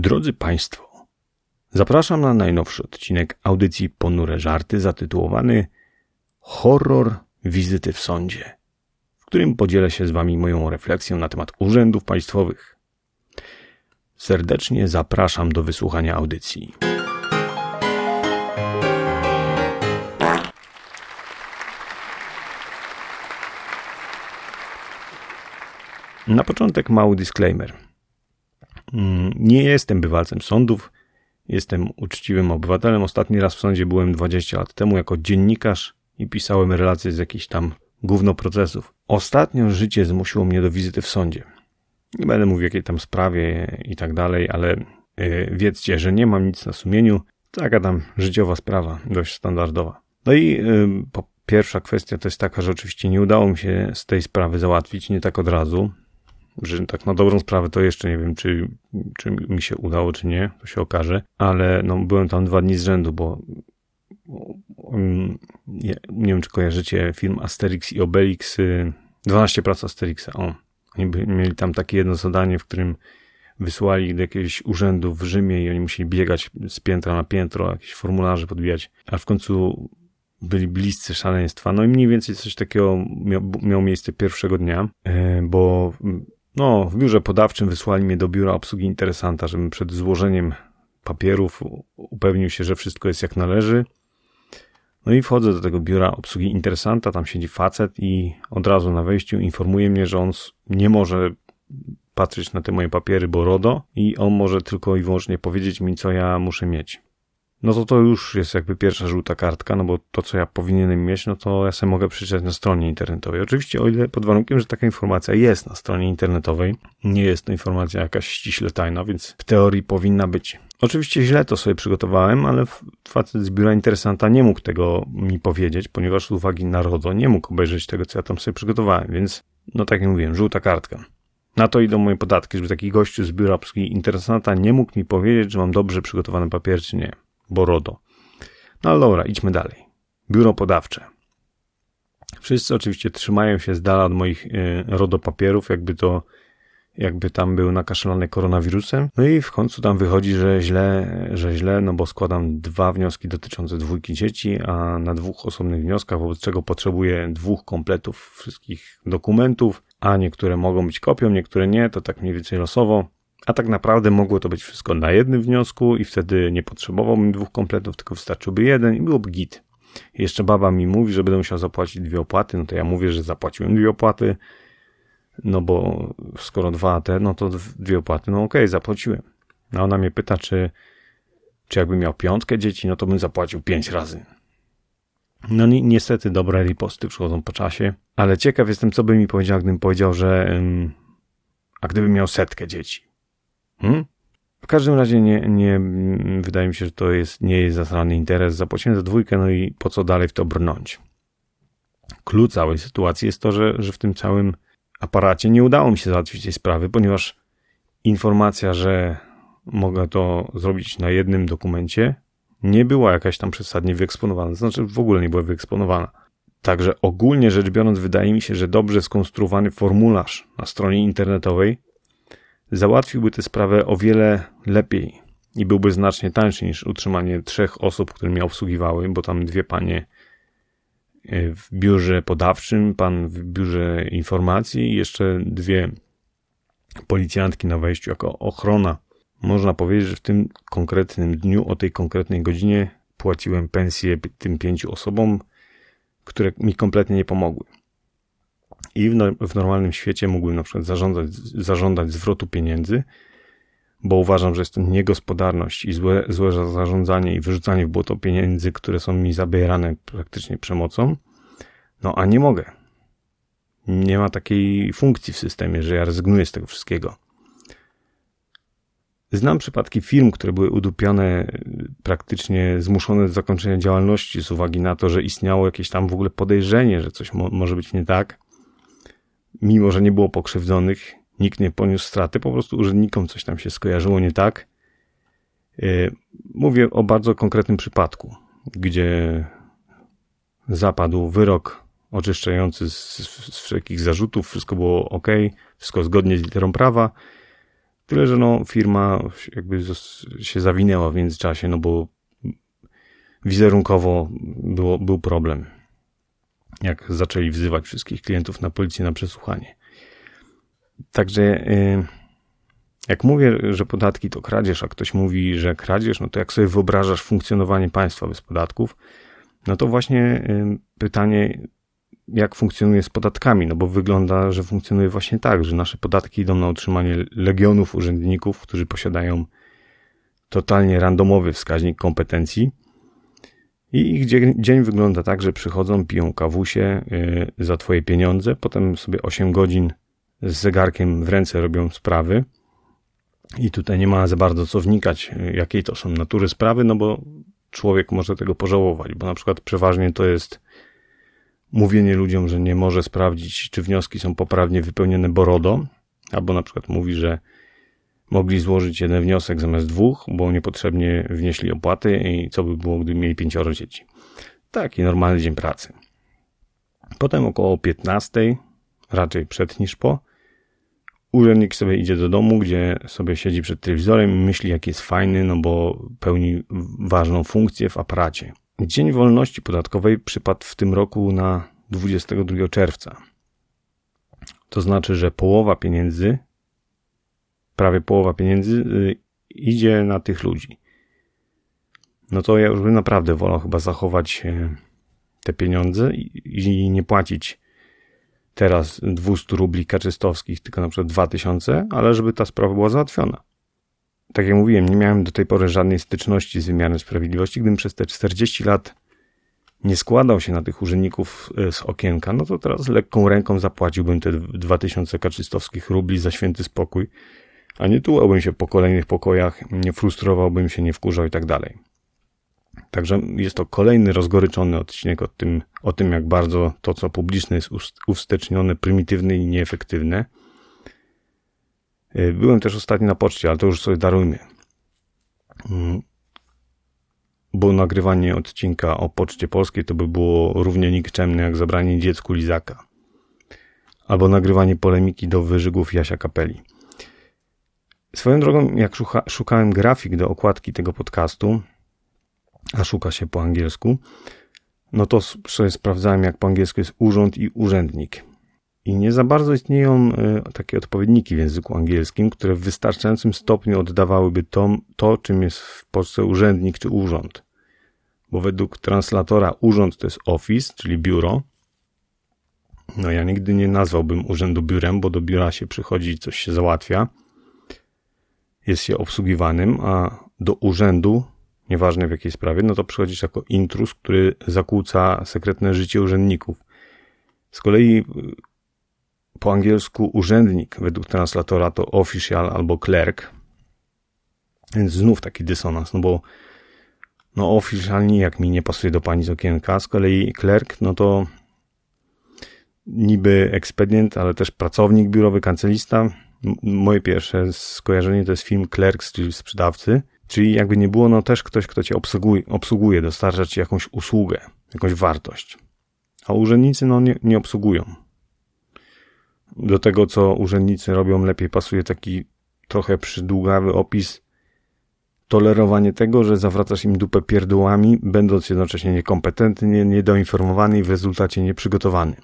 Drodzy Państwo, zapraszam na najnowszy odcinek audycji Ponure Żarty zatytułowany Horror wizyty w sądzie, w którym podzielę się z Wami moją refleksją na temat urzędów państwowych. Serdecznie zapraszam do wysłuchania audycji. Na początek mały disclaimer. Nie jestem bywalcem sądów, jestem uczciwym obywatelem. Ostatni raz w sądzie byłem 20 lat temu jako dziennikarz i pisałem relacje z jakichś tam gówno procesów. Ostatnio życie zmusiło mnie do wizyty w sądzie. Nie będę mówił jakiej tam sprawie i tak dalej, ale yy, wiedzcie, że nie mam nic na sumieniu. Taka tam życiowa sprawa, dość standardowa. No i yy, pierwsza kwestia to jest taka, że oczywiście nie udało mi się z tej sprawy załatwić, nie tak od razu że tak na dobrą sprawę to jeszcze nie wiem, czy, czy mi się udało, czy nie, to się okaże, ale no, byłem tam dwa dni z rzędu, bo um, nie, nie, wiem, czy kojarzycie film Asterix i Obelix, 12 y, prac Asterixa, o. Oni mieli tam takie jedno zadanie, w którym wysłali do jakiegoś urzędu w Rzymie i oni musieli biegać z piętra na piętro, jakieś formularze podbijać, a w końcu byli bliscy szaleństwa. No i mniej więcej coś takiego miało miał miejsce pierwszego dnia, y, bo no, w biurze podawczym wysłali mnie do biura obsługi interesanta, żebym przed złożeniem papierów upewnił się, że wszystko jest jak należy. No i wchodzę do tego biura obsługi interesanta, tam siedzi facet i od razu na wejściu informuje mnie, że on nie może patrzeć na te moje papiery, bo RODO i on może tylko i wyłącznie powiedzieć mi, co ja muszę mieć no to to już jest jakby pierwsza żółta kartka, no bo to, co ja powinienem mieć, no to ja sobie mogę przeczytać na stronie internetowej. Oczywiście o ile pod warunkiem, że taka informacja jest na stronie internetowej, nie jest to informacja jakaś ściśle tajna, więc w teorii powinna być. Oczywiście źle to sobie przygotowałem, ale facet z biura interesanta nie mógł tego mi powiedzieć, ponieważ z uwagi na RODO nie mógł obejrzeć tego, co ja tam sobie przygotowałem, więc no tak jak mówiłem, żółta kartka. Na to idą moje podatki, żeby taki gościu z biura interesanta nie mógł mi powiedzieć, że mam dobrze przygotowany papier, czy nie. Borodo. No ale dobra, idźmy dalej. Biuro podawcze. Wszyscy oczywiście trzymają się z dala od moich y, rodopapierów, jakby to, jakby tam był nakaszlany koronawirusem. No i w końcu tam wychodzi, że źle, że źle, no bo składam dwa wnioski dotyczące dwójki dzieci, a na dwóch osobnych wnioskach, wobec czego potrzebuję dwóch kompletów wszystkich dokumentów, a niektóre mogą być kopią, niektóre nie, to tak mniej więcej losowo. A tak naprawdę mogło to być wszystko na jednym wniosku i wtedy nie potrzebowałbym dwóch kompletów, tylko wystarczyłby jeden i byłoby git. jeszcze baba mi mówi, że będę musiał zapłacić dwie opłaty, no to ja mówię, że zapłaciłem dwie opłaty, no bo skoro dwa te, no to dwie opłaty, no okej, okay, zapłaciłem. No ona mnie pyta, czy, czy jakbym miał piątkę dzieci, no to bym zapłacił pięć razy. No ni niestety dobre riposty przychodzą po czasie, ale ciekaw jestem, co by mi powiedział, gdybym powiedział, że... a gdybym miał setkę dzieci. Hmm? W każdym razie nie, nie, wydaje mi się, że to jest, nie jest zasrany interes. Zapłaciłem za dwójkę, no i po co dalej w to brnąć? Klucz całej sytuacji jest to, że, że w tym całym aparacie nie udało mi się załatwić tej sprawy, ponieważ informacja, że mogę to zrobić na jednym dokumencie, nie była jakaś tam przesadnie wyeksponowana. Znaczy w ogóle nie była wyeksponowana. Także ogólnie rzecz biorąc, wydaje mi się, że dobrze skonstruowany formularz na stronie internetowej załatwiłby tę sprawę o wiele lepiej i byłby znacznie tańszy niż utrzymanie trzech osób, które mnie obsługiwały, bo tam dwie panie e, w biurze podawczym, pan w biurze informacji i jeszcze dwie policjantki na wejściu jako ochrona. Można powiedzieć, że w tym konkretnym dniu, o tej konkretnej godzinie płaciłem pensję tym pięciu osobom, które mi kompletnie nie pomogły. I w, no, w normalnym świecie mógłbym na przykład zażądać, zażądać zwrotu pieniędzy, bo uważam, że jest to niegospodarność i złe, złe zarządzanie i wyrzucanie w błoto pieniędzy, które są mi zabierane praktycznie przemocą. No a nie mogę. Nie ma takiej funkcji w systemie, że ja rezygnuję z tego wszystkiego. Znam przypadki firm, które były udupione, praktycznie zmuszone do zakończenia działalności z uwagi na to, że istniało jakieś tam w ogóle podejrzenie, że coś mo może być nie tak mimo że nie było pokrzywdzonych, nikt nie poniósł straty, po prostu urzędnikom coś tam się skojarzyło nie tak. E, mówię o bardzo konkretnym przypadku, gdzie zapadł wyrok oczyszczający z, z, wszelkich zarzutów, wszystko było ok, wszystko zgodnie z literą prawa, Tyle, że no, firma jakby się zawinęła w międzyczasie, no bo wizerunkowo było, był problem. Jak zaczęli wzywać wszystkich klientów na policję na przesłuchanie. Także y, jak mówię, że podatki to kradzież, a ktoś mówi, że kradzież, no to jak sobie wyobrażasz funkcjonowanie państwa bez podatków, no to właśnie y, pytanie, jak funkcjonuje z podatkami, no bo wygląda, że funkcjonuje właśnie tak, że nasze podatki idą na utrzymanie legionów urzędników, którzy posiadają totalnie randomowy wskaźnik kompetencji. I ich dzień wygląda tak, że przychodzą, piją kawusie y, za twoje pieniądze, potem sobie 8 godzin z zegarkiem w ręce robią sprawy. I tutaj nie ma za bardzo co wnikać, y, jakiej to są natury sprawy, no bo człowiek może tego pożałować, bo na przykład przeważnie to jest mówienie ludziom, że nie może sprawdzić, czy wnioski są poprawnie wypełnione borodo, albo na przykład mówi, że mogli złożyć jeden wniosek zamiast dwóch, bo niepotrzebnie wnieśli opłaty i co by było, gdyby mieli pięcioro dzieci. Taki normalny dzień pracy. Potem około 15, raczej przed niż po, urzędnik sobie idzie do domu, gdzie sobie siedzi przed telewizorem i myśli, jaki jest fajny, no bo pełni ważną funkcję w aparacie. Dzień Wolności Podatkowej przypadł w tym roku na 22 czerwca. To znaczy, że połowa pieniędzy, prawie połowa pieniędzy y, idzie na tych ludzi. No to ja już bym naprawdę wolał chyba zachować e, te pieniądze i nie płacić teraz 200 rubli kaczystowskich, tylko na przykład 2000, ale żeby ta sprawa była załatwiona tak jak mówiłem, nie miałem do tej pory żadnej styczności z wymiarem sprawiedliwości. Gdybym przez te 40 lat nie składał się na tych urzędników e, z okienka, no to teraz lekką ręką zapłaciłbym te 2000 kaczystowskich rubli za święty spokój, a nie tułałbym się po kolejnych pokojach, nie frustrowałbym się, nie wkurzał i tak dalej. Także jest to kolejny rozgoryczony odcinek o tym, o tym, jak bardzo to, co publiczne jest uwstecznione, prymitywne i nieefektywne. Y, byłem też ostatnio na poczcie, ale to już sobie darujmy. Mm. Bo nagrywanie odcinka o Poczcie Polskiej to by było równie nikczemne jak zabranie dziecku lizaka. Albo nagrywanie polemiki do wyżygów Jasia Kapeli. Swoją drogą, jak szuka, szukałem grafik do okładki tego podcastu, a szuka się po angielsku, no to sobie sprawdzałem, jak po angielsku jest urząd i urzędnik. I nie za bardzo istnieją e, takie odpowiedniki w języku angielskim, które w wystarczającym stopniu oddawałyby to, to, czym jest w Polsce urzędnik czy urząd. Bo według translatora urząd to jest office, czyli biuro. No ja nigdy nie nazwałbym urzędu biurem, bo do biura się przychodzi, coś się załatwia. Jest się obsługiwanym, a do urzędu, nieważne w jakiej sprawie, no to przychodzisz jako intrus, który zakłóca sekretne życie urzędników. Z kolei po angielsku urzędnik według translatora to official albo clerk. Więc znów taki dysonans, no bo no official nijak mi nie pasuje do pani z okienka, z kolei clerk, no to niby ekspedient, ale też pracownik biurowy, kancelista. Moje pierwsze skojarzenie to jest film Clerks, czyli sprzedawcy, czyli jakby nie było, no też ktoś, kto cię obsługuje, obsługuje dostarcza ci jakąś usługę, jakąś wartość. A urzędnicy no nie, nie obsługują do tego, co urzędnicy robią, lepiej pasuje taki trochę przydługawy opis tolerowanie tego, że zawracasz im dupę pierdółami, będąc jednocześnie niekompetentny, niedoinformowany i w rezultacie nieprzygotowany.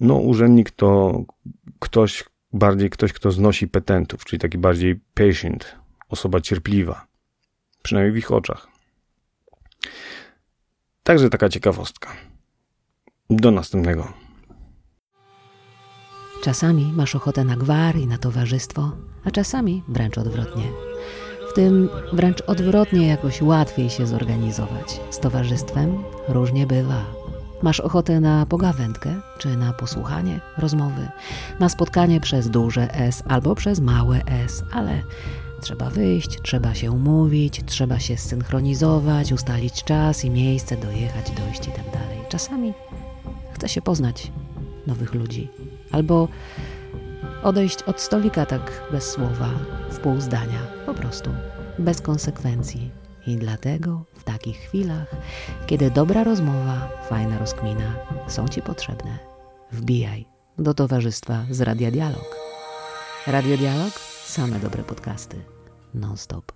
No, urzędnik to ktoś, bardziej ktoś, kto znosi petentów, czyli taki bardziej patient, osoba cierpliwa. Przynajmniej w ich oczach. Także taka ciekawostka. Do następnego. Czasami masz ochotę na gwar i na towarzystwo, a czasami wręcz odwrotnie. W tym wręcz odwrotnie jakoś łatwiej się zorganizować. Z towarzystwem różnie bywa. Masz ochotę na pogawędkę, czy na posłuchanie rozmowy, na spotkanie przez duże S albo przez małe S, ale trzeba wyjść, trzeba się umówić, trzeba się zsynchronizować, ustalić czas i miejsce, dojechać, dojść i tak dalej. Czasami chce się poznać nowych ludzi. Albo odejść od stolika tak bez słowa, w pół zdania, po prostu, bez konsekwencji. I dlatego w takich chwilach, kiedy dobra rozmowa, fajna rozkmina są Ci potrzebne, wbijaj do towarzystwa z Radia Dialog. Radio Dialog? Same dobre podcasty. Non stop.